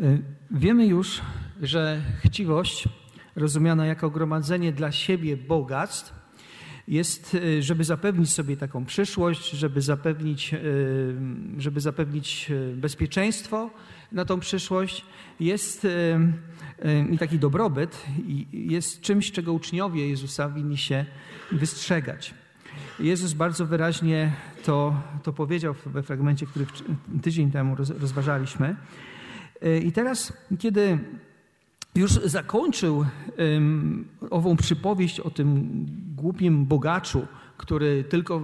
Y, wiemy już, że chciwość, rozumiana jako gromadzenie dla siebie bogactw, jest, y, żeby zapewnić sobie taką przyszłość, żeby zapewnić, y, żeby zapewnić bezpieczeństwo na tą przyszłość, jest i taki dobrobyt jest czymś, czego uczniowie Jezusa winni się wystrzegać. Jezus bardzo wyraźnie to, to powiedział we fragmencie, który tydzień temu rozważaliśmy. E, I teraz, kiedy już zakończył ową przypowieść o tym głupim bogaczu, który tylko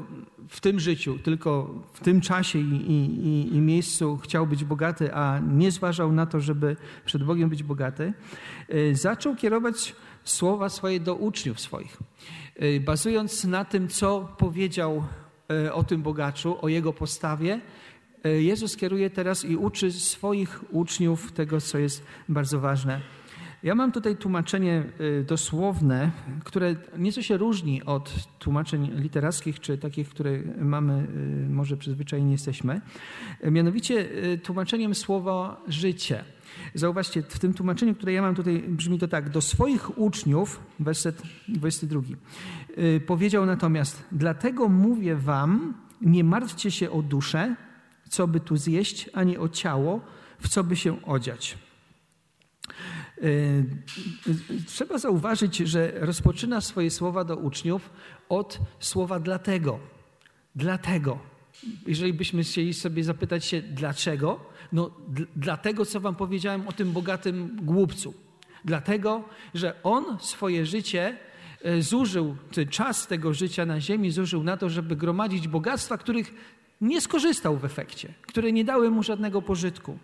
w tym życiu, tylko w tym czasie i, i, i, miejscu chciał być bogaty, a nie zważał na to, żeby przed Bogiem być bogaty, e, zaczął kierować słowa swoje do uczniów swoich. E, bazując na tym, co powiedział o tym bogaczu, o jego postawie, Jezus kieruje teraz i uczy swoich uczniów tego, co jest bardzo ważne. Ja mam tutaj tłumaczenie e, dosłowne, które nieco się różni od tłumaczeń literackich, czy takich, które mamy, e, może przyzwyczajeni jesteśmy. Mianowicie tłumaczeniem słowa życie. Zauważcie, w tym tłumaczeniu, które ja mam tutaj, brzmi to tak. Do swoich uczniów, werset 22, powiedział natomiast, dlatego mówię wam, nie martwcie się o duszę, co by tu zjeść, ani o ciało, w co by się odziać. E, trzeba zauważyć, że rozpoczyna swoje słowa do uczniów od słowa dlatego. Dlatego. Jeżeli byśmy chcieli sobie zapytać się dlaczego, no dlatego, co wam powiedziałem o tym bogatym głupcu. Dlatego, że on swoje życie e, zużył, czas tego życia na ziemi zużył na to, żeby gromadzić bogactwa, których nie skorzystał w efekcie, które nie dały mu żadnego pożytku.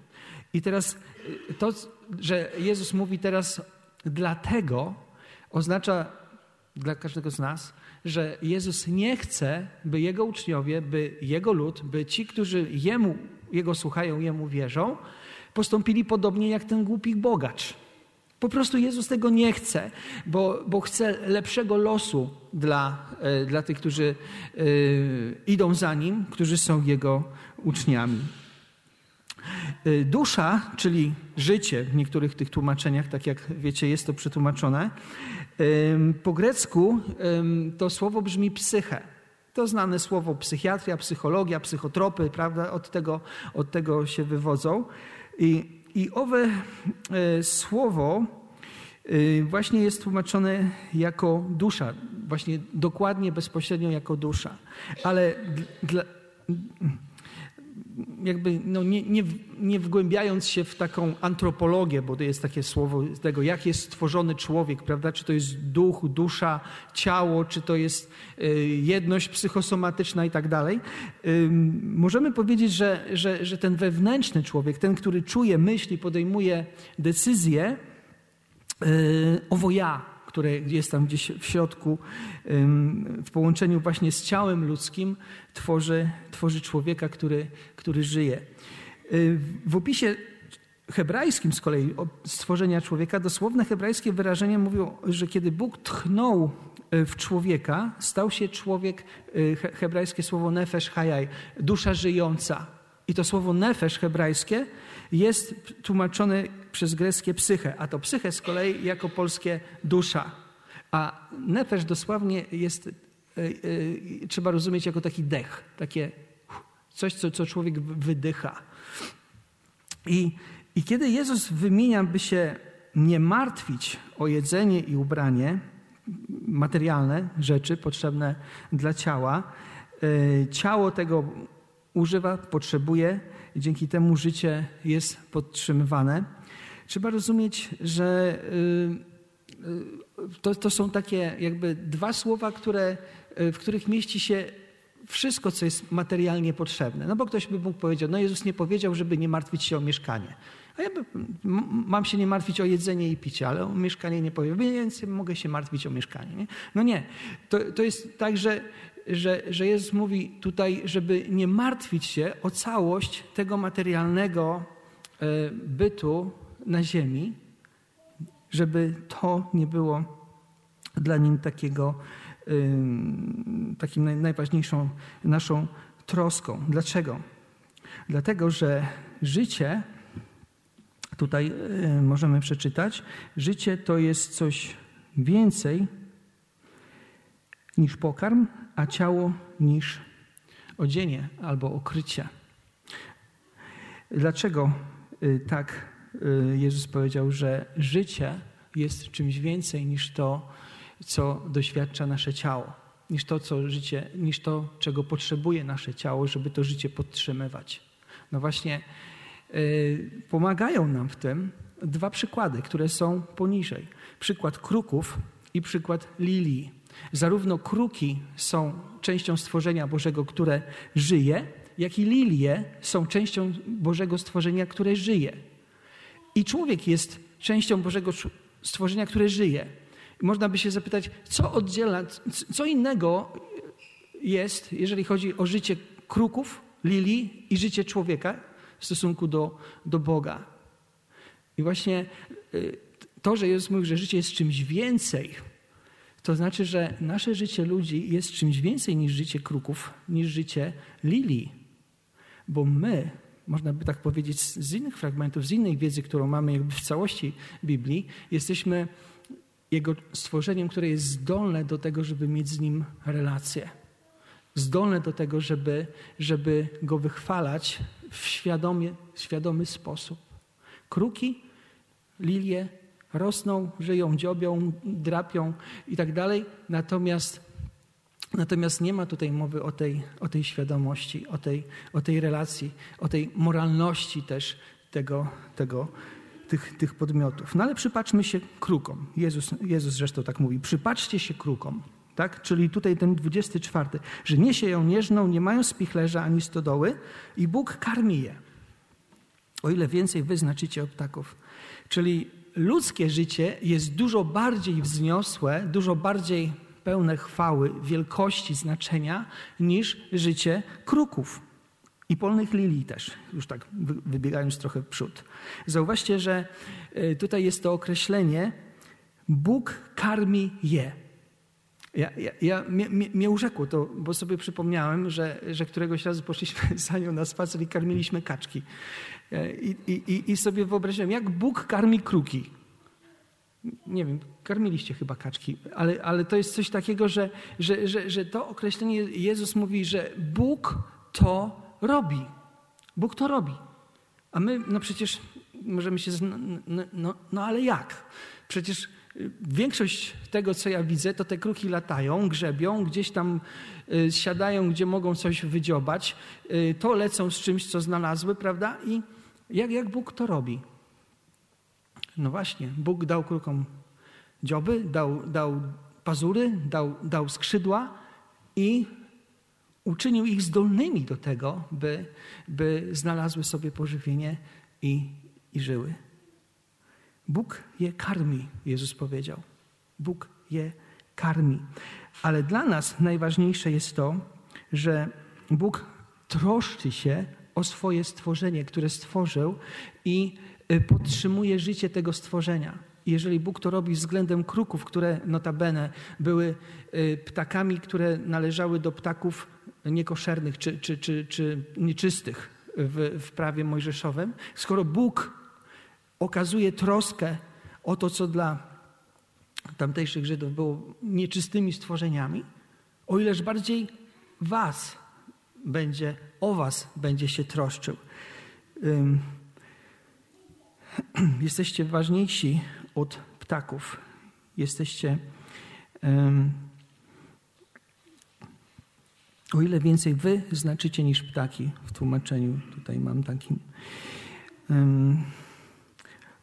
I teraz y, to, że Jezus mówi teraz dlatego, oznacza dla każdego z nas, że Jezus nie chce, by Jego uczniowie, by Jego lud, by ci, którzy Jemu, Jego słuchają, Jemu wierzą, postąpili podobnie jak ten głupi bogacz. Po prostu Jezus tego nie chce, bo, bo chce lepszego losu dla, e, dla tych, którzy e, idą za Nim, którzy są Jego uczniami. E, dusza, czyli życie w niektórych tych tłumaczeniach, tak jak wiecie, jest to przetłumaczone. Po grecku to słowo brzmi psyche. To znane słowo psychiatria, psychologia, psychotropy, prawda? Od tego, od tego się wywodzą. I i owe e, słowo e, właśnie jest tłumaczone jako dusza, właśnie dokładnie, bezpośrednio jako dusza. Ale dla, jakby no nie, nie, nie wgłębiając się w taką antropologię, bo to jest takie słowo tego, jak jest stworzony człowiek, prawda? Czy to jest duch, dusza, ciało, czy to jest y, jedność psychosomatyczna i tak dalej. Możemy powiedzieć, że, że, że ten wewnętrzny człowiek, ten, który czuje, myśli, podejmuje decyzje, y, owo ja, które jest tam gdzieś w środku, w połączeniu właśnie z ciałem ludzkim, tworzy, tworzy człowieka, który, który żyje. Y, w opisie hebrajskim z kolei stworzenia człowieka, dosłowne hebrajskie wyrażenie mówią, że kiedy Bóg tchnął y, w człowieka, stał się człowiek, y, hebrajskie słowo nefesh hayai, dusza żyjąca. I to słowo nefesh hebrajskie jest tłumaczone przez greckie psyche, a to psyche z kolei jako polskie dusza. A nefesz dosłownie jest, e, e, trzeba rozumieć jako taki dech, takie coś, co, co człowiek wydycha. I, I kiedy Jezus wymienia, by się nie martwić o jedzenie i ubranie, materialne rzeczy potrzebne dla ciała, e, ciało tego używa, potrzebuje, i dzięki temu życie jest podtrzymywane. Trzeba rozumieć, że y, y, to, to są takie jakby dwa słowa, które, y, w których mieści się wszystko, co jest materialnie potrzebne. No bo ktoś by mógł powiedzieć, no Jezus nie powiedział, żeby nie martwić się o mieszkanie. A ja by, mam się nie martwić o jedzenie i picie, ale o mieszkanie nie powiem, więc mogę się martwić o mieszkanie. Nie? No nie. To, to jest tak, że że, że Jezus mówi tutaj, żeby nie martwić się o całość tego materialnego bytu na ziemi, żeby to nie było dla nim takiego, takim najważniejszą naszą troską. Dlaczego? Dlatego, że życie tutaj y, możemy przeczytać, życie to jest coś więcej niż pokarm, a ciało niż odzienie albo okrycie. Dlaczego y, tak Jezus powiedział, że życie jest czymś więcej niż to, co doświadcza nasze ciało, niż to, co życie, niż to, czego potrzebuje nasze ciało, żeby to życie podtrzymywać. No właśnie, yy, pomagają nam w tym dwa przykłady, które są poniżej. Przykład kruków i przykład lilii. Zarówno kruki są częścią stworzenia Bożego, które żyje, jak i lilie są częścią Bożego stworzenia, które żyje. I człowiek jest częścią Bożego stworzenia, które żyje. Można by się zapytać, co oddziela, co innego jest, jeżeli chodzi o życie kruków, lilii i życie człowieka w stosunku do, do Boga. I właśnie y, to, że Jezus mówił, że życie jest czymś więcej, to znaczy, że nasze życie ludzi jest czymś więcej niż życie kruków, niż życie lilii. Bo my, można by tak powiedzieć z innych fragmentów, z innej wiedzy, którą mamy jakby w całości Biblii, jesteśmy Jego stworzeniem, które jest zdolne do tego, żeby mieć z Nim relację. Zdolne do tego, żeby, żeby Go wychwalać w świadomie, świadomy sposób. Kruki, lilie rosną, żyją, dziobią, drapią i tak dalej, natomiast Natomiast nie ma tutaj mowy o tej, o tej świadomości, o tej, o tej relacji, o tej moralności też tego, tego, tych, tych podmiotów. No ale przypatrzmy się krukom. Jezus, Jezus zresztą tak mówi. Przypatrzcie się krukom. Tak? Czyli tutaj ten 24, że nie sieją, nie żną, nie mają spichlerza ani stodoły i Bóg karmi je. O ile więcej wy znaczycie od. Czyli ludzkie życie jest dużo bardziej wzniosłe, dużo bardziej pełne chwały, wielkości, znaczenia niż życie kruków i polnych lilii też, już tak wybiegając trochę w przód. Zauważcie, że e, tutaj jest to określenie Bóg karmi je. Ja, ja, ja mnie, mnie, urzekło to, bo sobie przypomniałem, że, że któregoś razu poszliśmy za nią na spacer i karmiliśmy kaczki. E, I, i, I sobie wyobraziłem, jak Bóg karmi kruki nie wiem, karmiliście chyba kaczki, ale, ale to jest coś takiego, że, że, że, że to określenie Jezus mówi, że Bóg to robi. Bóg to robi. A my, no przecież możemy się. No, no, no ale jak? Przecież y, większość tego, co ja widzę, to te kruki latają, grzebią, gdzieś tam y, siadają, gdzie mogą coś wydziobać, y, to lecą z czymś, co znalazły, prawda? I jak, jak Bóg to robi? No właśnie, Bóg dał krukom dzioby, dał, dał pazury, dał, dał skrzydła i uczynił ich zdolnymi do tego, by, by znalazły sobie pożywienie i, i żyły. Bóg je karmi, Jezus powiedział. Bóg je karmi. Ale dla nas najważniejsze jest to, że Bóg troszczy się o swoje stworzenie, które stworzył i podtrzymuje życie tego stworzenia. Jeżeli Bóg to robi względem kruków, które notabene były y, ptakami, które należały do ptaków niekoszernych czy, czy, czy, czy nieczystych w, w prawie mojżeszowym, skoro Bóg okazuje troskę o to, co dla tamtejszych Żydów było nieczystymi stworzeniami, o ileż bardziej was będzie, o was będzie się troszczył. jesteście ważniejsi od ptaków. Jesteście. Um, o ile więcej wy znaczycie niż ptaki w tłumaczeniu. Tutaj mam taki. Um,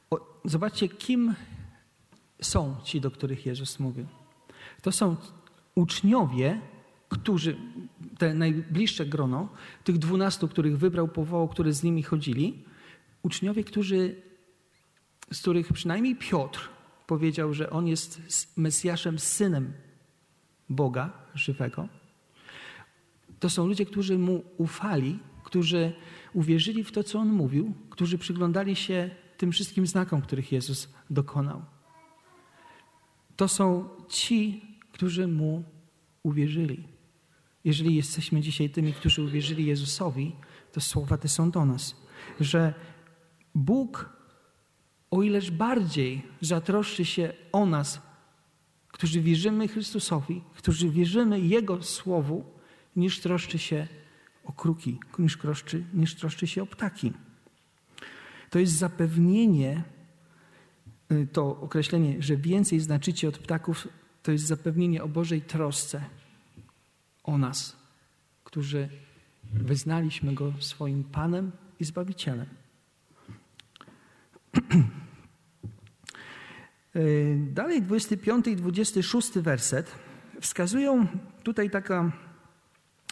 o, zobaczcie, kim są ci, do których Jezus mówił. To są uczniowie, którzy, te najbliższe grono, tych dwunastu, których wybrał, powołał, które z nimi chodzili, uczniowie, którzy z których przynajmniej Piotr powiedział, że on jest Mesjaszem, synem Boga żywego. To są ludzie, którzy mu ufali, którzy uwierzyli w to, co on mówił, którzy przyglądali się tym wszystkim znakom, których Jezus dokonał. To są ci, którzy mu uwierzyli. Jeżeli jesteśmy dzisiaj tymi, którzy uwierzyli Jezusowi, to słowa te są do nas, że Bóg o ileż bardziej zatroszczy się o nas, którzy wierzymy Chrystusowi, którzy wierzymy Jego Słowu, niż troszczy się o kruki, niż troszczy, niż troszczy się o ptaki. To jest zapewnienie, y, to określenie, że więcej znaczycie od ptaków, to jest zapewnienie o Bożej trosce o nas, którzy wyznaliśmy Go swoim Panem i Zbawicielem. Y, dalej 25 i 26 werset wskazują tutaj taka,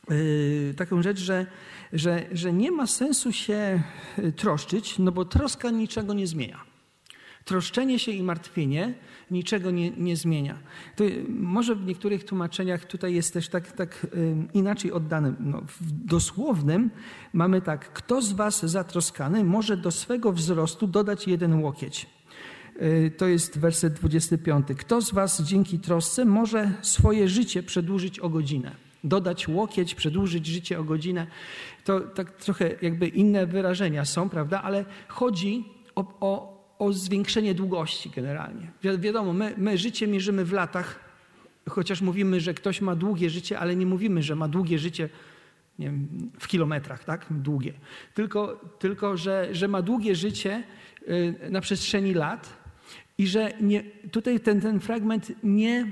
yy, taką rzecz, że, że, że nie ma sensu się troszczyć, no bo troska niczego nie zmienia. Troszczenie się i martwienie niczego nie, nie zmienia. To może w niektórych tłumaczeniach tutaj jest też tak, tak yy, inaczej oddane. No, w dosłownym mamy tak, kto z was zatroskany może do swego wzrostu dodać jeden łokieć. Y, to jest werset 25. Kto z Was dzięki trosce może swoje życie przedłużyć o godzinę? Dodać łokieć, przedłużyć życie o godzinę. To tak trochę jakby inne wyrażenia są, prawda? Ale chodzi o, o, o zwiększenie długości generalnie. Wi wiadomo, my, my życie mierzymy w latach, chociaż mówimy, że ktoś ma długie życie, ale nie mówimy, że ma długie życie nie wiem, w kilometrach, tak? Długie. Tylko, tylko że, że ma długie życie y, na przestrzeni lat i że nie, tutaj ten, ten fragment nie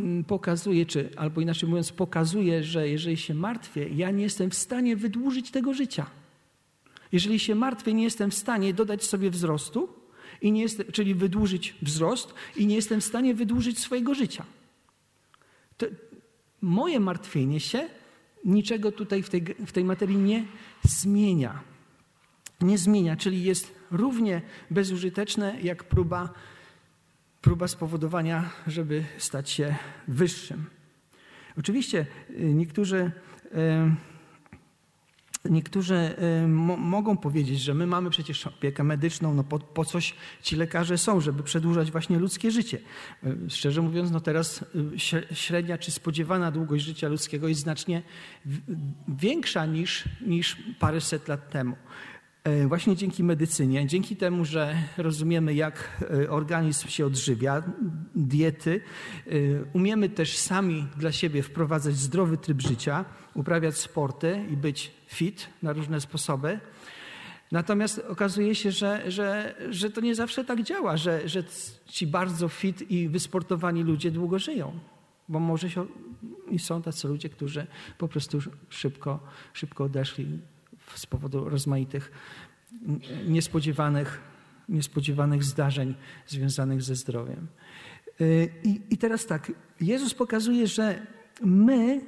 mm, pokazuje, czy albo inaczej mówiąc, pokazuje, że jeżeli się martwię, ja nie jestem w stanie wydłużyć tego życia. Jeżeli się martwię, nie jestem w stanie dodać sobie wzrostu, i nie jestem, czyli wydłużyć wzrost, i nie jestem w stanie wydłużyć swojego życia. To moje martwienie się niczego tutaj w tej, w tej materii nie zmienia. Nie zmienia, czyli jest równie bezużyteczne jak próba, próba spowodowania, żeby stać się wyższym. Oczywiście y, niektórzy, y, niektórzy y, mogą powiedzieć, że my mamy przecież opiekę medyczną, no po, po, coś ci lekarze są, żeby przedłużać właśnie ludzkie życie. Szczerze mówiąc, no teraz średnia czy spodziewana długość życia ludzkiego jest znacznie większa niż, niż paręset lat temu. E, właśnie dzięki medycynie, dzięki temu, że rozumiemy, jak e, organizm się odżywia, diety, e, umiemy też sami dla siebie wprowadzać zdrowy tryb życia, uprawiać sporty i być fit na różne sposoby. Natomiast okazuje się, że, że, że to nie zawsze tak działa, że, że ci bardzo fit i wysportowani ludzie długo żyją. Bo może się, i są tacy ludzie, którzy po prostu szybko, szybko odeszli z powodu rozmaitych niespodziewanych, niespodziewanych zdarzeń związanych ze zdrowiem. Y, I, I teraz tak, Jezus pokazuje, że my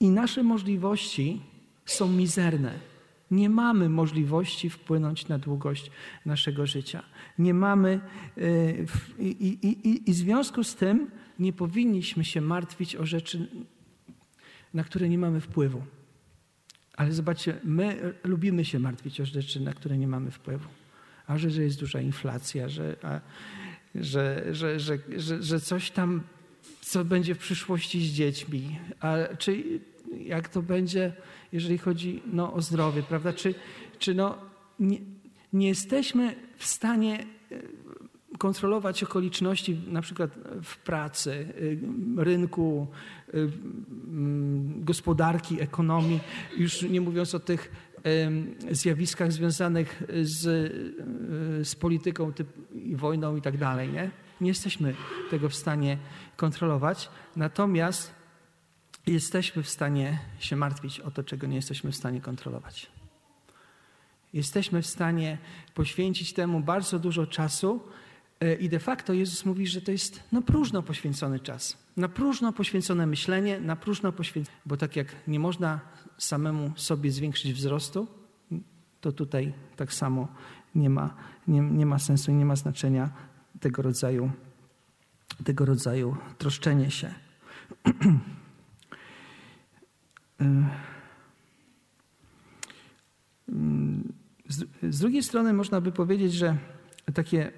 i nasze możliwości są mizerne. Nie mamy możliwości wpłynąć na długość naszego życia. Nie mamy y, i, i, i, i w związku z tym nie powinniśmy się martwić o rzeczy, na które nie mamy wpływu. Ale zobaczcie, my lubimy się martwić o rzeczy, na które nie mamy wpływu. A że, że jest duża inflacja, że, że, że, że, że, coś tam, co będzie w przyszłości z dziećmi, a czy jak to będzie, jeżeli chodzi no, o zdrowie, prawda? Czy, czy no, nie, nie jesteśmy w stanie kontrolować okoliczności na przykład w pracy, y, rynku, gospodarki, ekonomii, już nie mówiąc o tych zjawiskach związanych z, y, z polityką typ, i wojną i tak dalej. Nie? nie jesteśmy tego w stanie kontrolować, natomiast jesteśmy w stanie się martwić o to, czego nie jesteśmy w stanie kontrolować. Jesteśmy w stanie poświęcić temu bardzo dużo czasu, I de facto Jezus mówi, że to jest na próżno poświęcony czas, na próżno poświęcone myślenie, na próżno poświęcone. Bo tak jak nie można samemu sobie zwiększyć wzrostu, to tutaj tak samo nie ma, nie, nie ma sensu, nie ma znaczenia tego rodzaju, tego rodzaju troszczenie się. E, z, z drugiej strony można by powiedzieć, że takie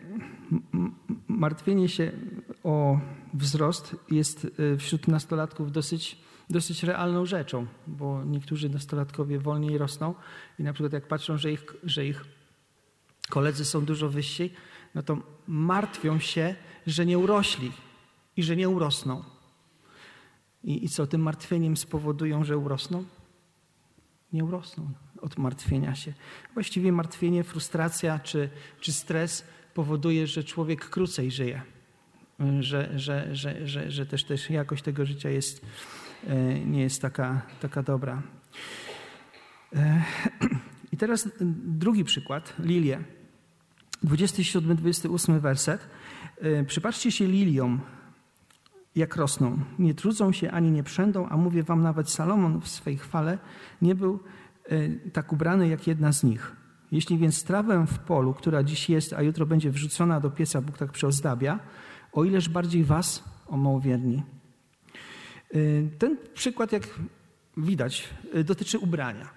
martwienie się o wzrost jest y, wśród nastolatków dosyć, dosyć realną rzeczą, bo niektórzy nastolatkowie wolniej rosną i na przykład jak patrzą, że ich, że ich koledzy są dużo wyżsi, no to martwią się, że nie urośli i że nie urosną. I, i co, tym martwieniem spowodują, że urosną? Nie urosną od martwienia się. Właściwie martwienie, frustracja czy, czy stres powoduje, że człowiek krócej żyje. Że, że, że, że, że też, też jakość tego życia jest, e, nie jest taka, taka dobra. E, I teraz drugi przykład, lilie. 27-28 werset. E, przypatrzcie się liliom, jak rosną. Nie trudzą się ani nie przędą, a mówię wam, nawet Salomon w swej chwale nie był tak ubrany jak jedna z nich. Jeśli więc trawę w polu, która dziś jest, a jutro będzie wrzucona do pieca, Bóg tak przyozdabia, o ileż bardziej was, o małowierni. E, ten przykład, jak widać, dotyczy ubrania.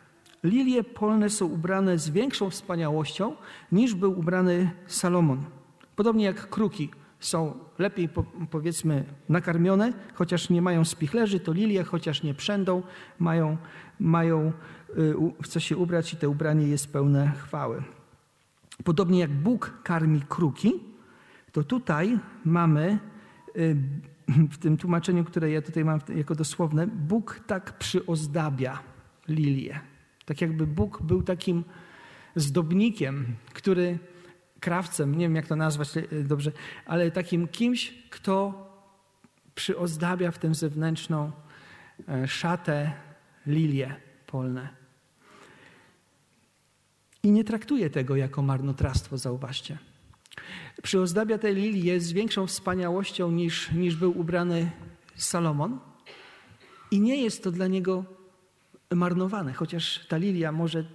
Lilie polne są ubrane z większą wspaniałością niż był ubrany Salomon. Podobnie jak kruki są lepiej powiedzmy nakarmione, chociaż nie mają spichlerzy, to lilie, chociaż nie przędą, mają, mają y, co się ubrać i to ubranie jest pełne chwały. Podobnie jak Bóg karmi kruki, to tutaj mamy y, w tym tłumaczeniu, które ja tutaj mam jako dosłowne, Bóg tak przyozdabia lilię. Tak jakby Bóg był takim zdobnikiem, który krawcem, nie wiem jak to nazwać e, dobrze, ale takim kimś, kto przyozdabia w tę zewnętrzną e, szatę lilie polne. I nie traktuje tego jako marnotrawstwo, zauważcie. Przyozdabia te lilie z większą wspaniałością niż, niż był ubrany Salomon. I nie jest to dla niego marnowane, chociaż ta lilia może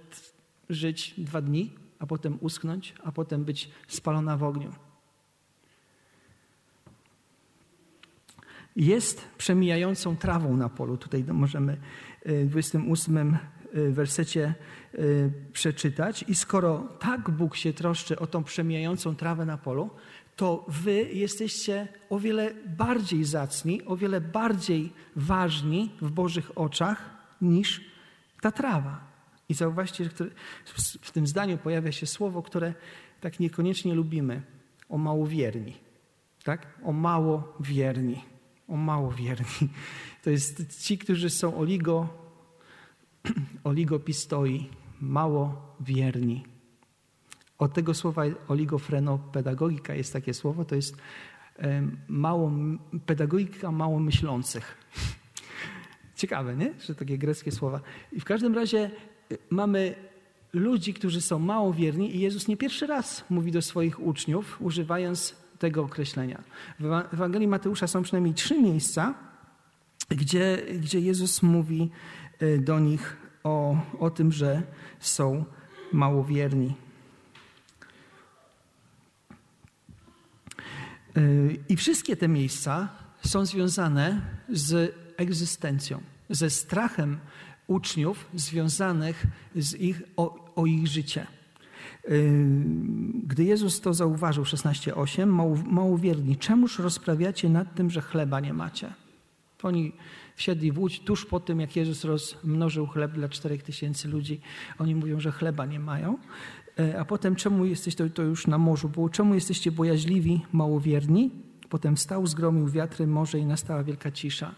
żyć dwa dni, a potem uschnąć, a potem być spalona w ogniu. Jest przemijającą trawą na polu. Tutaj możemy w 28 y, wersecie y, przeczytać. I skoro tak Bóg się troszczy o tą przemijającą trawę na polu, to wy jesteście o wiele bardziej zacni, o wiele bardziej ważni w Bożych oczach niż ta trawa. I zauważcie, że w tym zdaniu pojawia się słowo, które tak niekoniecznie lubimy. O małowierni. Tak? O małowierni. O małowierni. To jest ci, którzy są oligo, oligopistoi, małowierni. Od tego słowa oligofrenopedagogika jest takie słowo, to jest mało, pedagogika mało myślących. Ciekawe, nie? Że takie greckie słowa. I w każdym razie y, mamy ludzi, którzy są mało wierni i Jezus nie pierwszy raz mówi do swoich uczniów, używając tego określenia. W Ewangelii Mateusza są przynajmniej trzy miejsca, gdzie, gdzie Jezus mówi do nich o, o tym, że są małowierni. Y, I wszystkie te miejsca są związane z egzystencją, ze strachem uczniów związanych z ich, o, o ich życie. Gdy Jezus to zauważył, 16:8, mało, wierni, czemuż rozprawiacie nad tym, że chleba nie macie? Oni wsiedli w łódź tuż po tym, jak Jezus rozmnożył chleb dla czterech tysięcy ludzi. Oni mówią, że chleba nie mają. E, a potem, czemu jesteś, to, już na morzu było, czemu jesteście bojaźliwi, małowierni? Potem stał, zgromił wiatry, morze i nastała wielka cisza.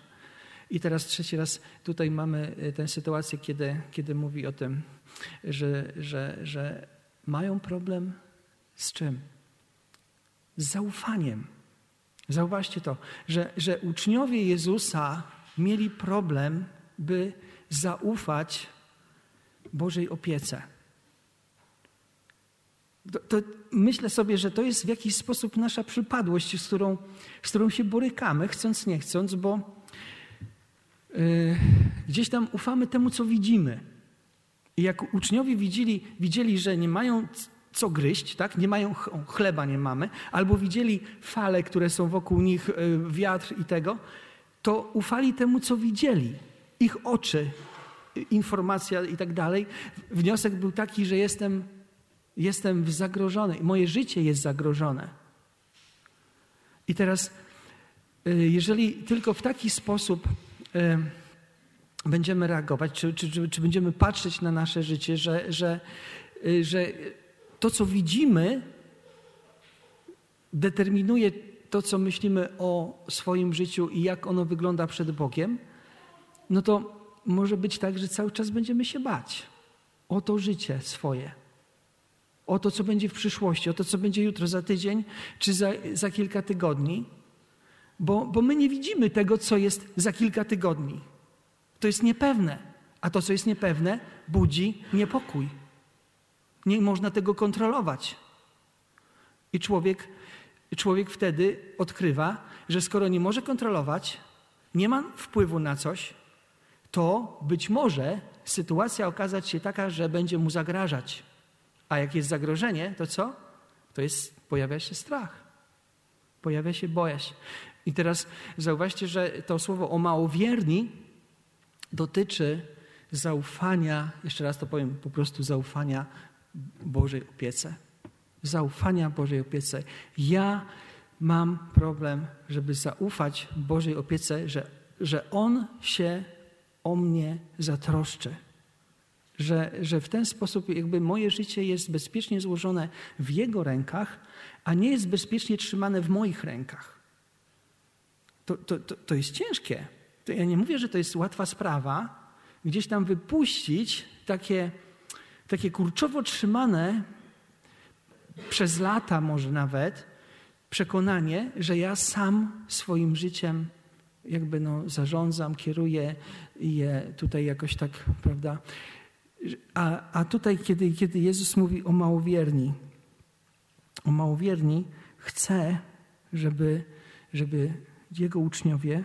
I teraz trzeci raz tutaj mamy e, tę sytuację, kiedy, kiedy mówi o tym, że, że, że mają problem z czym? Z zaufaniem. Zauważcie to, że, że uczniowie Jezusa mieli problem, by zaufać Bożej opiece. To, to, myślę sobie, że to jest w jakiś sposób nasza przypadłość, z którą, z którą się borykamy, chcąc nie chcąc, bo Y, gdzieś tam ufamy temu, co widzimy. I jak uczniowie widzieli, widzieli że nie mają co gryźć, tak? nie mają chleba, nie mamy, albo widzieli fale, które są wokół nich, y, wiatr i tego, to ufali temu, co widzieli. Ich oczy, informacja i tak dalej. Wniosek był taki, że jestem, jestem zagrożony, moje życie jest zagrożone. I teraz, y, jeżeli tylko w taki sposób będziemy reagować, czy, czy, czy, będziemy patrzeć na nasze życie, że, że, y, że to, co widzimy, determinuje to, co myślimy o swoim życiu i jak ono wygląda przed Bogiem, no to może być tak, że cały czas będziemy się bać o to życie swoje, o to, co będzie w przyszłości, o to, co będzie jutro, za tydzień czy za, za kilka tygodni, bo, bo my nie widzimy tego, co jest za kilka tygodni. To jest niepewne, a to, co jest niepewne, budzi niepokój. Nie można tego kontrolować. I człowiek, człowiek wtedy odkrywa, że skoro nie może kontrolować, nie ma wpływu na coś, to być może sytuacja okazać się taka, że będzie mu zagrażać. A jak jest zagrożenie, to co? To jest, pojawia się strach. Pojawia się bojaźń. I teraz zauważcie, że to słowo o małowierni dotyczy zaufania, jeszcze raz to powiem, po prostu zaufania Bożej opiece. Zaufania Bożej opiece. Ja mam problem, żeby zaufać Bożej opiece, że, że On się o mnie zatroszczy. Że, że w ten sposób jakby moje życie jest bezpiecznie złożone w Jego rękach, a nie jest bezpiecznie trzymane w moich rękach. To, to, to, to jest ciężkie. To ja nie mówię, że to jest łatwa sprawa, gdzieś tam wypuścić takie, takie kurczowo trzymane przez lata może nawet przekonanie, że ja sam swoim życiem jakby no, zarządzam, kieruję je tutaj jakoś tak, prawda? A, a tutaj, kiedy, kiedy Jezus mówi o małowierni, o małowierni, chce, żeby, żeby Jego uczniowie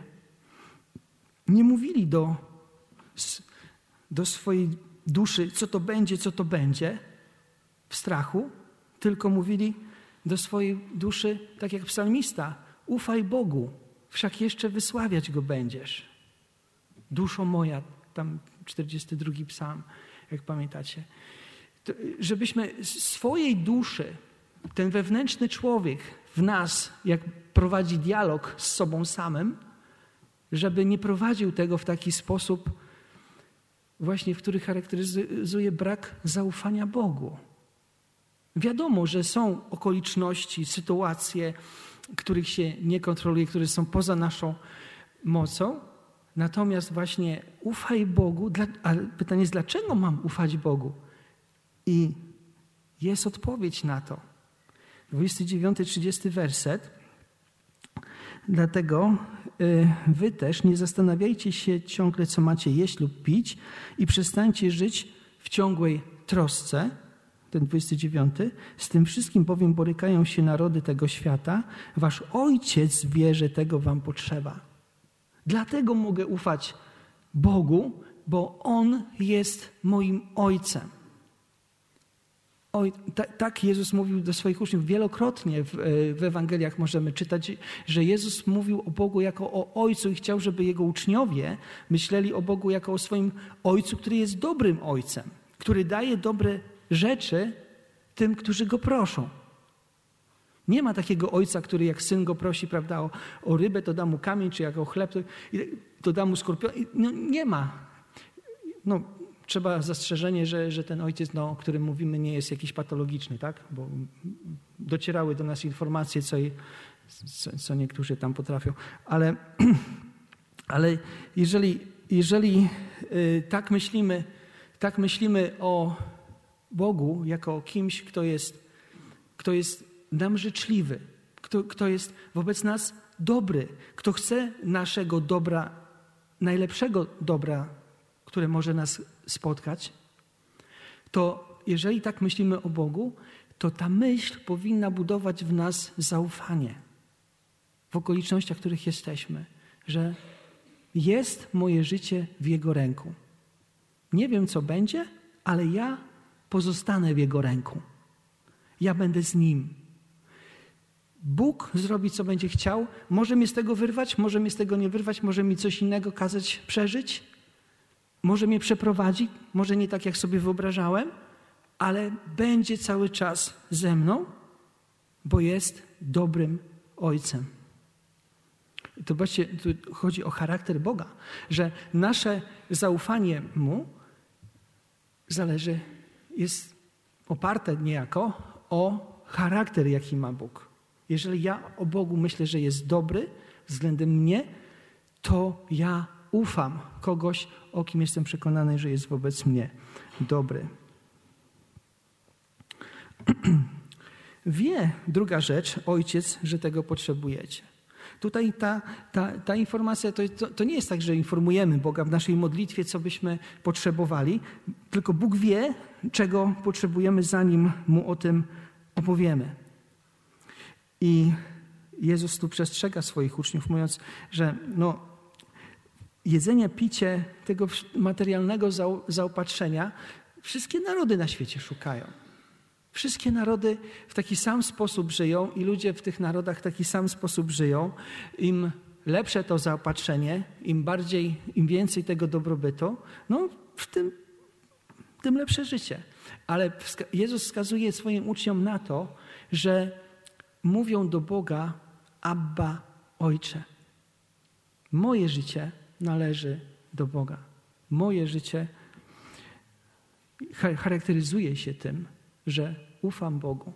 nie mówili do, do swojej duszy, co to będzie, co to będzie, w strachu, tylko mówili do swojej duszy, tak jak psalmista, ufaj Bogu, wszak jeszcze wysławiać Go będziesz. Duszo moja, tam 42 psalm, jak pamiętacie. To, żebyśmy swojej duszy, ten wewnętrzny człowiek w nas, jak prowadzi dialog z sobą samym, żeby nie prowadził tego w taki sposób, właśnie w który charakteryzuje brak zaufania Bogu. Wiadomo, że są okoliczności, sytuacje, których się nie kontroluje, które są poza naszą mocą. Natomiast właśnie ufaj Bogu. ale pytanie jest, dlaczego mam ufać Bogu? I jest odpowiedź na to. 29-30 werset. Dlatego y, wy też nie zastanawiajcie się ciągle, co macie jeść lub pić i przestańcie żyć w ciągłej trosce, ten 29. Z tym wszystkim bowiem borykają się narody tego świata. Wasz ojciec wie, że tego wam potrzeba. Dlatego mogę ufać Bogu, bo On jest moim ojcem. Oj, tak Jezus mówił do swoich uczniów. Wielokrotnie w, e, w, Ewangeliach możemy czytać, że Jezus mówił o Bogu jako o Ojcu i chciał, żeby Jego uczniowie myśleli o Bogu jako o swoim Ojcu, który jest dobrym Ojcem, który daje dobre rzeczy tym, którzy go proszą. Nie ma takiego ojca, który jak syn go prosi, prawda, o, o rybę, to da mu kamień, czy jak o chleb, to, to da mu skorpion. No, nie ma. No, trzeba zastrzeżenie, że, że ten ojciec, no, o którym mówimy, nie jest jakiś patologiczny, tak? Bo docierały do nas informacje, co, co, co niektórzy tam potrafią. Ale, ale jeżeli, jeżeli y, tak myślimy, tak myślimy o Bogu jako kimś, kto jest, kto jest nam życzliwy, kto, kto jest wobec nas dobry, kto chce naszego dobra, najlepszego dobra, które może nas spotkać, to jeżeli tak myślimy o Bogu, to ta myśl powinna budować w nas zaufanie w okolicznościach, w których jesteśmy, że jest moje życie w Jego ręku. Nie wiem, co będzie, ale ja pozostanę w Jego ręku. Ja będę z Nim. Bóg zrobi, co będzie chciał. Może mnie z tego wyrwać, może mnie z tego nie wyrwać, może mi coś innego kazać przeżyć, może mnie przeprowadzi, może nie tak, jak sobie wyobrażałem, ale będzie cały czas ze mną, bo jest dobrym Ojcem. I to właśnie tu chodzi o charakter Boga, że nasze zaufanie Mu zależy jest oparte niejako o charakter, jaki ma Bóg. Jeżeli ja o Bogu myślę, że jest dobry względem mnie, to ja ufam kogoś, o kim jestem przekonany, że jest wobec mnie dobry. Wie, druga rzecz, ojciec, że tego potrzebujecie. Tutaj ta, ta, ta informacja to, to, to, nie jest tak, że informujemy Boga w naszej modlitwie, co byśmy potrzebowali, tylko Bóg wie, czego potrzebujemy, zanim mu o tym opowiemy. I Jezus tu przestrzega swoich uczniów, mówiąc, że no, jedzenie, picie tego materialnego zaopatrzenia wszystkie narody na świecie szukają. Wszystkie narody w taki sam sposób żyją i ludzie w tych narodach w taki sam sposób żyją. Im lepsze to zaopatrzenie, im bardziej, im więcej tego dobrobytu, no w tym, tym lepsze życie. Ale Jezus wskazuje swoim uczniom na to, że mówią do Boga Abba, Ojcze. Moje życie należy do Boga. Moje życie charakteryzuje się tym, że ufam Bogu,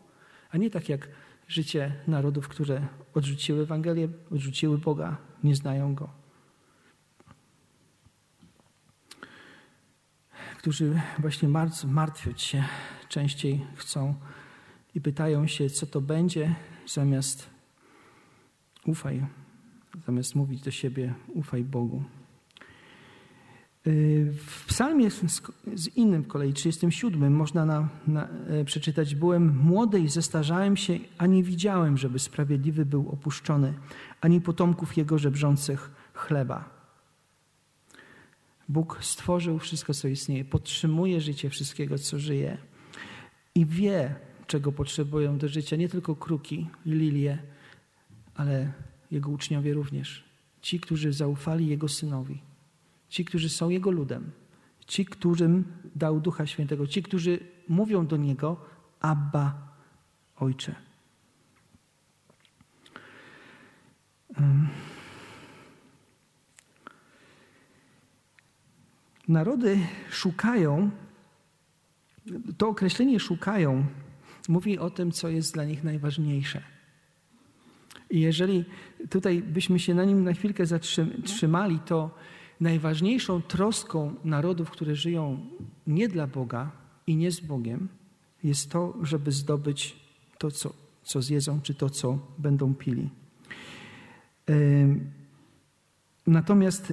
a nie tak jak życie narodów, które odrzuciły Ewangelię, odrzuciły Boga, nie znają Go. Którzy właśnie martwić się częściej chcą i pytają się, co to będzie, zamiast ufaj, zamiast mówić do siebie, ufaj Bogu. W psalmie z innym, kolei 37, można na, na, e, przeczytać: Byłem młody i zestarzałem się, a nie widziałem, żeby sprawiedliwy był opuszczony, ani potomków jego żebrzących chleba. Bóg stworzył wszystko, co istnieje, podtrzymuje życie wszystkiego, co żyje i wie, czego potrzebują do życia nie tylko kruki i lilie, ale jego uczniowie również. Ci, którzy zaufali jego synowi ci, którzy są Jego ludem, ci, którym dał Ducha Świętego, ci, którzy mówią do Niego Abba, Ojcze. Narody szukają, to określenie szukają mówi o tym, co jest dla nich najważniejsze. I jeżeli tutaj byśmy się na nim na chwilkę zatrzymali, to najważniejszą troską narodów, które żyją nie dla Boga i nie z Bogiem, jest to, żeby zdobyć to, co, co zjedzą, czy to, co będą pili. Natomiast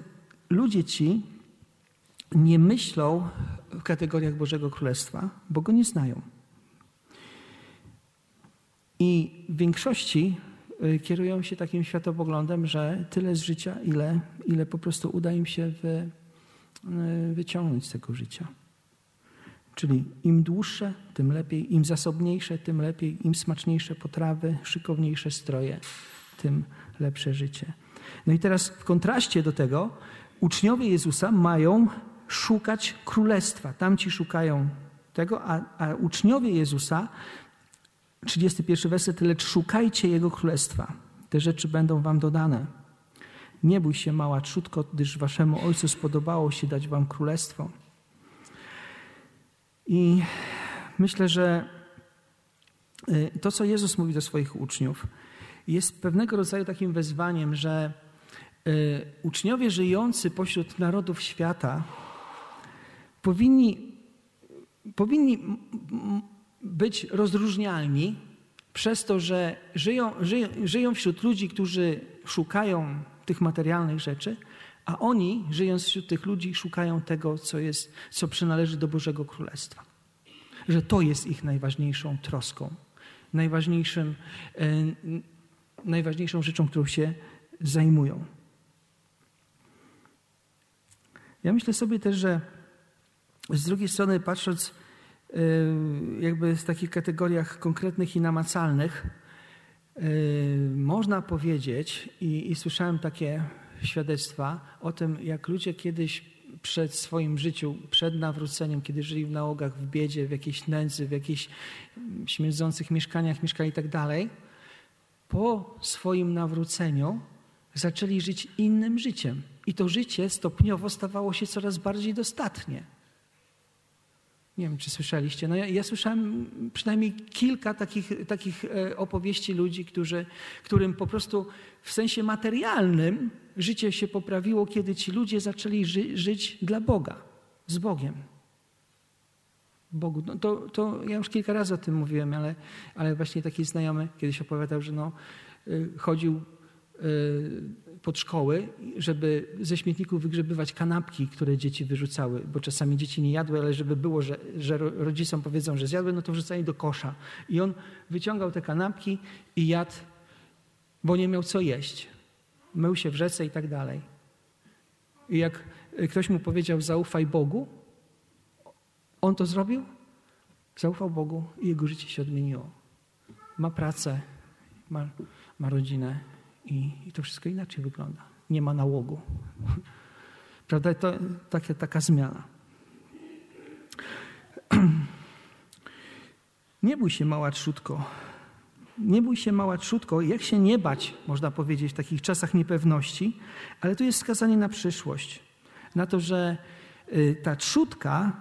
ludzie ci nie myślą w kategoriach Bożego Królestwa, bo go nie znają. I w większości kierują się takim światopoglądem, że tyle z życia, ile, ile po prostu uda im się wy, y, wyciągnąć z tego życia. Czyli im dłuższe, tym lepiej, im zasobniejsze, tym lepiej, im smaczniejsze potrawy, szykowniejsze stroje, tym lepsze życie. No i teraz w kontraście do tego uczniowie Jezusa mają szukać królestwa. Tamci szukają tego, a, a uczniowie Jezusa 31 werset, lecz szukajcie Jego Królestwa. Te rzeczy będą wam dodane. Nie bój się, mała trzutko, gdyż waszemu Ojcu spodobało się dać wam Królestwo. I myślę, że y, to, co Jezus mówi do swoich uczniów, jest pewnego rodzaju takim wezwaniem, że y, uczniowie żyjący pośród narodów świata powinni, powinni być rozróżnialni przez to, że żyją, żyją, żyją wśród ludzi, którzy szukają tych materialnych rzeczy, a oni, żyjąc wśród tych ludzi, szukają tego, co, jest, co przynależy do Bożego Królestwa. Że to jest ich najważniejszą troską, najważniejszym, e, najważniejszą rzeczą, którą się zajmują. Ja myślę sobie też, że z drugiej strony, patrząc jakby w takich kategoriach konkretnych i namacalnych, y, można powiedzieć, i, i słyszałem takie świadectwa o tym, jak ludzie kiedyś przed swoim życiu, przed nawróceniem, kiedy żyli w nałogach, w biedzie, w jakiejś nędzy, w jakichś śmierdzących mieszkaniach, mieszkali i tak dalej, po swoim nawróceniu zaczęli żyć innym życiem. I to życie stopniowo stawało się coraz bardziej dostatnie. Nie wiem, czy słyszeliście. No ja, ja słyszałem przynajmniej kilka takich, takich e, opowieści ludzi, którzy, którym po prostu w sensie materialnym życie się poprawiło, kiedy ci ludzie zaczęli ży, żyć dla Boga, z Bogiem. Bogu. No to, to ja już kilka razy o tym mówiłem, ale, ale właśnie taki znajomy kiedyś opowiadał, że no, y, chodził pod szkoły, żeby ze śmietników wygrzebywać kanapki, które dzieci wyrzucały, bo czasami dzieci nie jadły, ale żeby było, że, że rodzicom powiedzą, że zjadły, no to wrzucali do kosza. I on wyciągał te kanapki i jadł, bo nie miał co jeść. Mył się w rzece i tak dalej. I jak ktoś mu powiedział, zaufaj Bogu, on to zrobił, zaufał Bogu i jego życie się odmieniło. Ma pracę, ma, ma rodzinę i, i to wszystko inaczej wygląda. Nie ma nałogu. Prawda? To taka, taka zmiana. Nie bój się, mała trzutko. Nie bój się, mała trzutko. Jak się nie bać, można powiedzieć, w takich czasach niepewności, ale tu jest wskazanie na przyszłość. Na to, że y, ta trzutka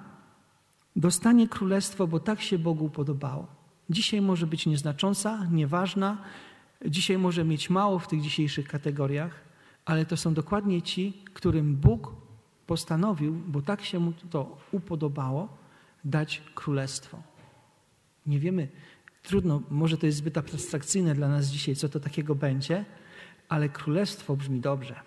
dostanie królestwo, bo tak się Bogu podobało. Dzisiaj może być nieznacząca, nieważna, dzisiaj może mieć mało w tych dzisiejszych kategoriach, ale to są dokładnie ci, którym Bóg postanowił, bo tak się mu to upodobało, dać królestwo. Nie wiemy, trudno, może to jest zbyt abstrakcyjne dla nas dzisiaj, co to takiego będzie, ale królestwo brzmi dobrze.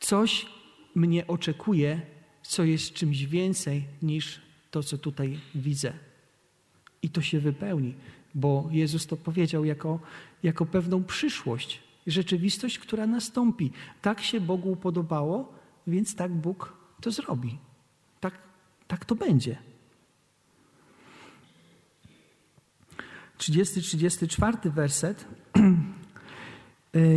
Coś mnie oczekuje, co jest czymś więcej niż to, co tutaj widzę. I to się wypełni, bo Jezus to powiedział jako, jako pewną przyszłość, rzeczywistość, która nastąpi. Tak się Bogu podobało, więc tak Bóg to zrobi. Tak, tak to będzie. 30-34 werset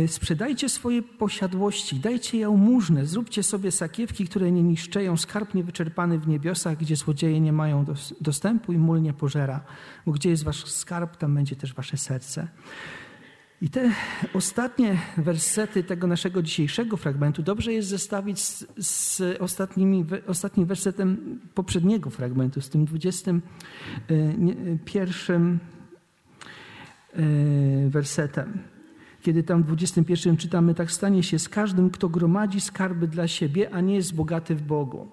sprzedajcie swoje posiadłości, dajcie jałmużnę, zróbcie sobie sakiewki, które nie niszczeją, skarb niewyczerpany w niebiosach, gdzie złodzieje nie mają dostępu i mól nie pożera. Bo gdzie jest wasz skarb, tam będzie też wasze serce. I te ostatnie wersety tego naszego dzisiejszego fragmentu dobrze jest zestawić z, z ostatnimi, ostatnim wersetem poprzedniego fragmentu, z tym 21 e, wersetem kiedy tam w 21 czytamy, tak stanie się z każdym, kto gromadzi skarby dla siebie, a nie jest bogaty w Bogu.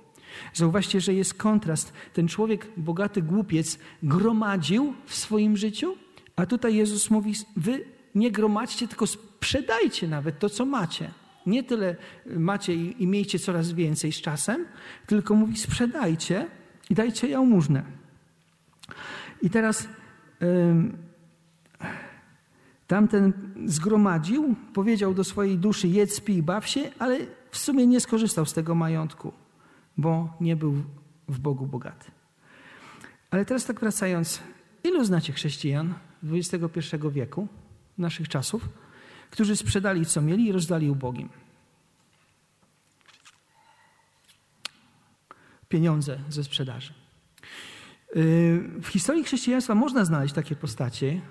Zauważcie, że jest kontrast. Ten człowiek, bogaty głupiec, gromadził w swoim życiu, a tutaj Jezus mówi: Wy nie gromadźcie, tylko sprzedajcie nawet to, co macie. Nie tyle macie i, i miejcie coraz więcej z czasem, tylko mówi: sprzedajcie i dajcie jałmużnę. I teraz. Yy, Tamten zgromadził, powiedział do swojej duszy: jedz, pij, baw się, ale w sumie nie skorzystał z tego majątku, bo nie był w Bogu bogaty. Ale teraz tak wracając, ilu znacie chrześcijan XXI wieku, naszych czasów, którzy sprzedali co mieli i rozdali ubogim? Pieniądze ze sprzedaży. Yy, w historii chrześcijaństwa można znaleźć takie postacie,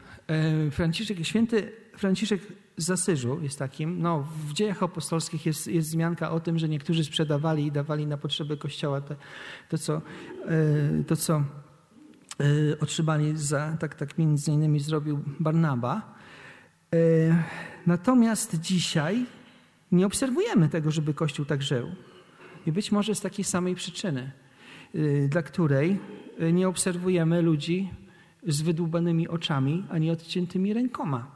Franciszek, święty Franciszek z Asyżu jest takim. No, w dziejach apostolskich jest, jest wzmianka o tym, że niektórzy sprzedawali i dawali na potrzeby kościoła to, to co, e, to, co e, otrzymali za, tak, tak między innymi zrobił Barnaba. Natomiast dzisiaj nie obserwujemy tego, żeby Kościół tak żył. I być może z takiej samej przyczyny, dla której nie obserwujemy ludzi z wydłubanymi oczami, a nie odciętymi rękoma.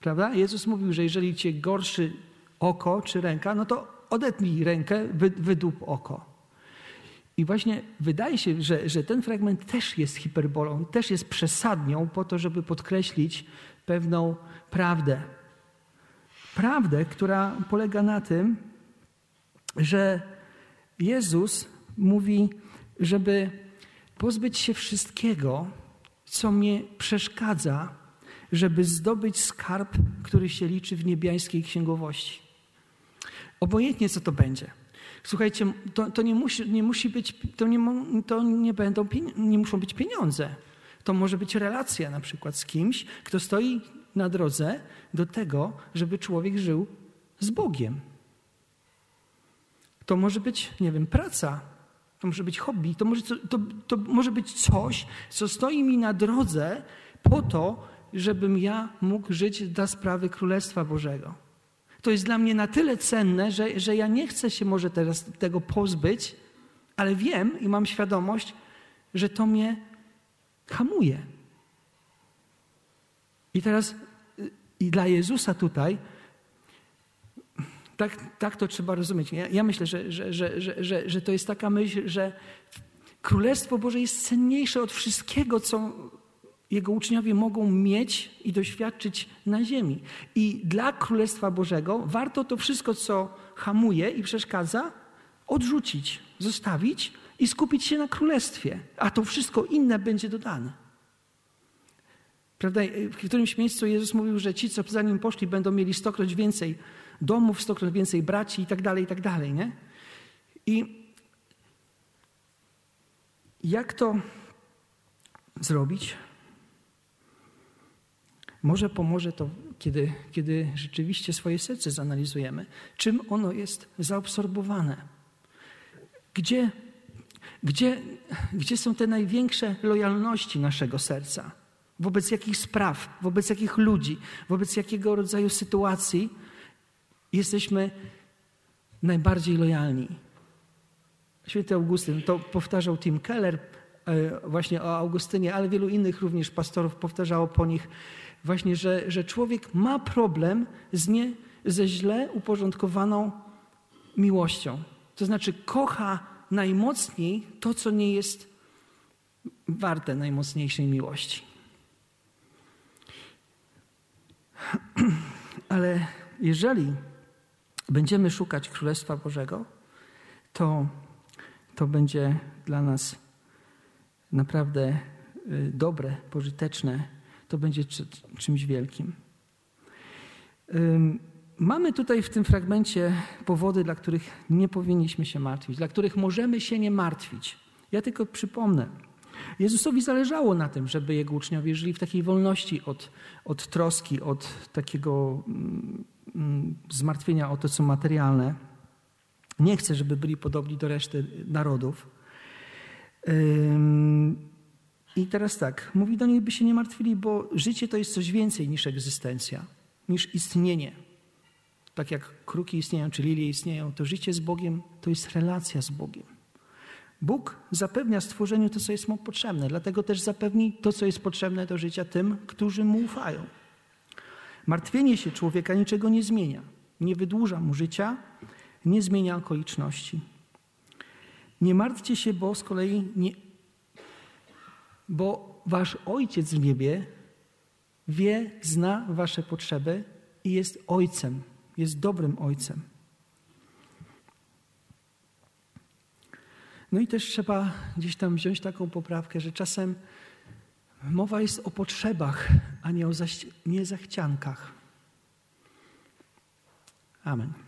Prawda? Jezus mówił, że jeżeli cię gorszy oko czy ręka, no to odetnij rękę, wydłup oko. I właśnie wydaje się, że, że ten fragment też jest hiperbolą, też jest przesadnią po to, żeby podkreślić pewną prawdę. Prawdę, która polega na tym, że Jezus mówi, żeby pozbyć się wszystkiego, co mnie przeszkadza, żeby zdobyć skarb, który się liczy w niebiańskiej księgowości. Obojętnie, co to będzie. Słuchajcie, to, to, nie, musi, nie musi być, to, nie, to nie, będą, nie muszą być pieniądze. To może być relacja na przykład z kimś, kto stoi na drodze do tego, żeby człowiek żył z Bogiem. To może być, nie wiem, praca To może być hobby, to może, to, to może być coś, co stoi mi na drodze po to, żebym ja mógł żyć dla sprawy Królestwa Bożego. To jest dla mnie na tyle cenne, że, że ja nie chcę się może teraz tego pozbyć, ale wiem i mam świadomość, że to mnie hamuje. I teraz y, i dla Jezusa tutaj tak, tak to trzeba rozumieć. Ja, ja myślę, że, że, że, że, że, że to jest taka myśl, że Królestwo Boże jest cenniejsze od wszystkiego, co jego uczniowie mogą mieć i doświadczyć na ziemi. I dla Królestwa Bożego warto to wszystko, co hamuje i przeszkadza, odrzucić, zostawić i skupić się na Królestwie, a to wszystko inne będzie dodane. Prawda? W którymś miejscu Jezus mówił, że ci, co za nim poszli, będą mieli stokroć więcej domów, stokroć więcej braci i tak dalej, i tak dalej. Nie? I jak to zrobić? Może pomoże to, kiedy, kiedy rzeczywiście swoje serce zanalizujemy, czym ono jest zaabsorbowane. Gdzie, gdzie, gdzie są te największe lojalności naszego serca? Wobec jakich spraw, wobec jakich ludzi, wobec jakiego rodzaju sytuacji jesteśmy najbardziej lojalni. Święty Augustyn, to powtarzał Tim Keller e, właśnie o Augustynie, ale wielu innych również pastorów powtarzało po nich właśnie, że, że człowiek ma problem z nie, ze źle uporządkowaną miłością. To znaczy kocha najmocniej to, co nie jest warte najmocniejszej miłości. Ale jeżeli będziemy szukać Królestwa Bożego, to, to będzie dla nas naprawdę y, dobre, pożyteczne, to będzie czymś wielkim. Mamy tutaj w tym fragmencie powody, dla których nie powinniśmy się martwić, dla których możemy się nie martwić. Ja tylko przypomnę. Jezusowi zależało na tym, żeby jego uczniowie żyli w takiej wolności od, od troski, od takiego mm, zmartwienia o to, co materialne. Nie chcę, żeby byli podobni do reszty narodów. I teraz tak, mówi do nich, by się nie martwili, bo życie to jest coś więcej niż egzystencja, niż istnienie. Tak jak kruki istnieją, czy lilie istnieją, to życie z Bogiem to jest relacja z Bogiem. Bóg zapewnia stworzeniu to, co jest mu potrzebne, dlatego też zapewni to, co jest potrzebne do życia tym, którzy mu ufają. Martwienie się człowieka niczego nie zmienia. Nie wydłuża mu życia, nie zmienia okoliczności. Nie martwcie się, bo z kolei nie, bo wasz ojciec w niebie wie, zna wasze potrzeby i jest ojcem, jest dobrym ojcem. No i też trzeba gdzieś tam wziąć taką poprawkę, że czasem Mowa jest o potrzebach, a nie o niezachciankach. Amen.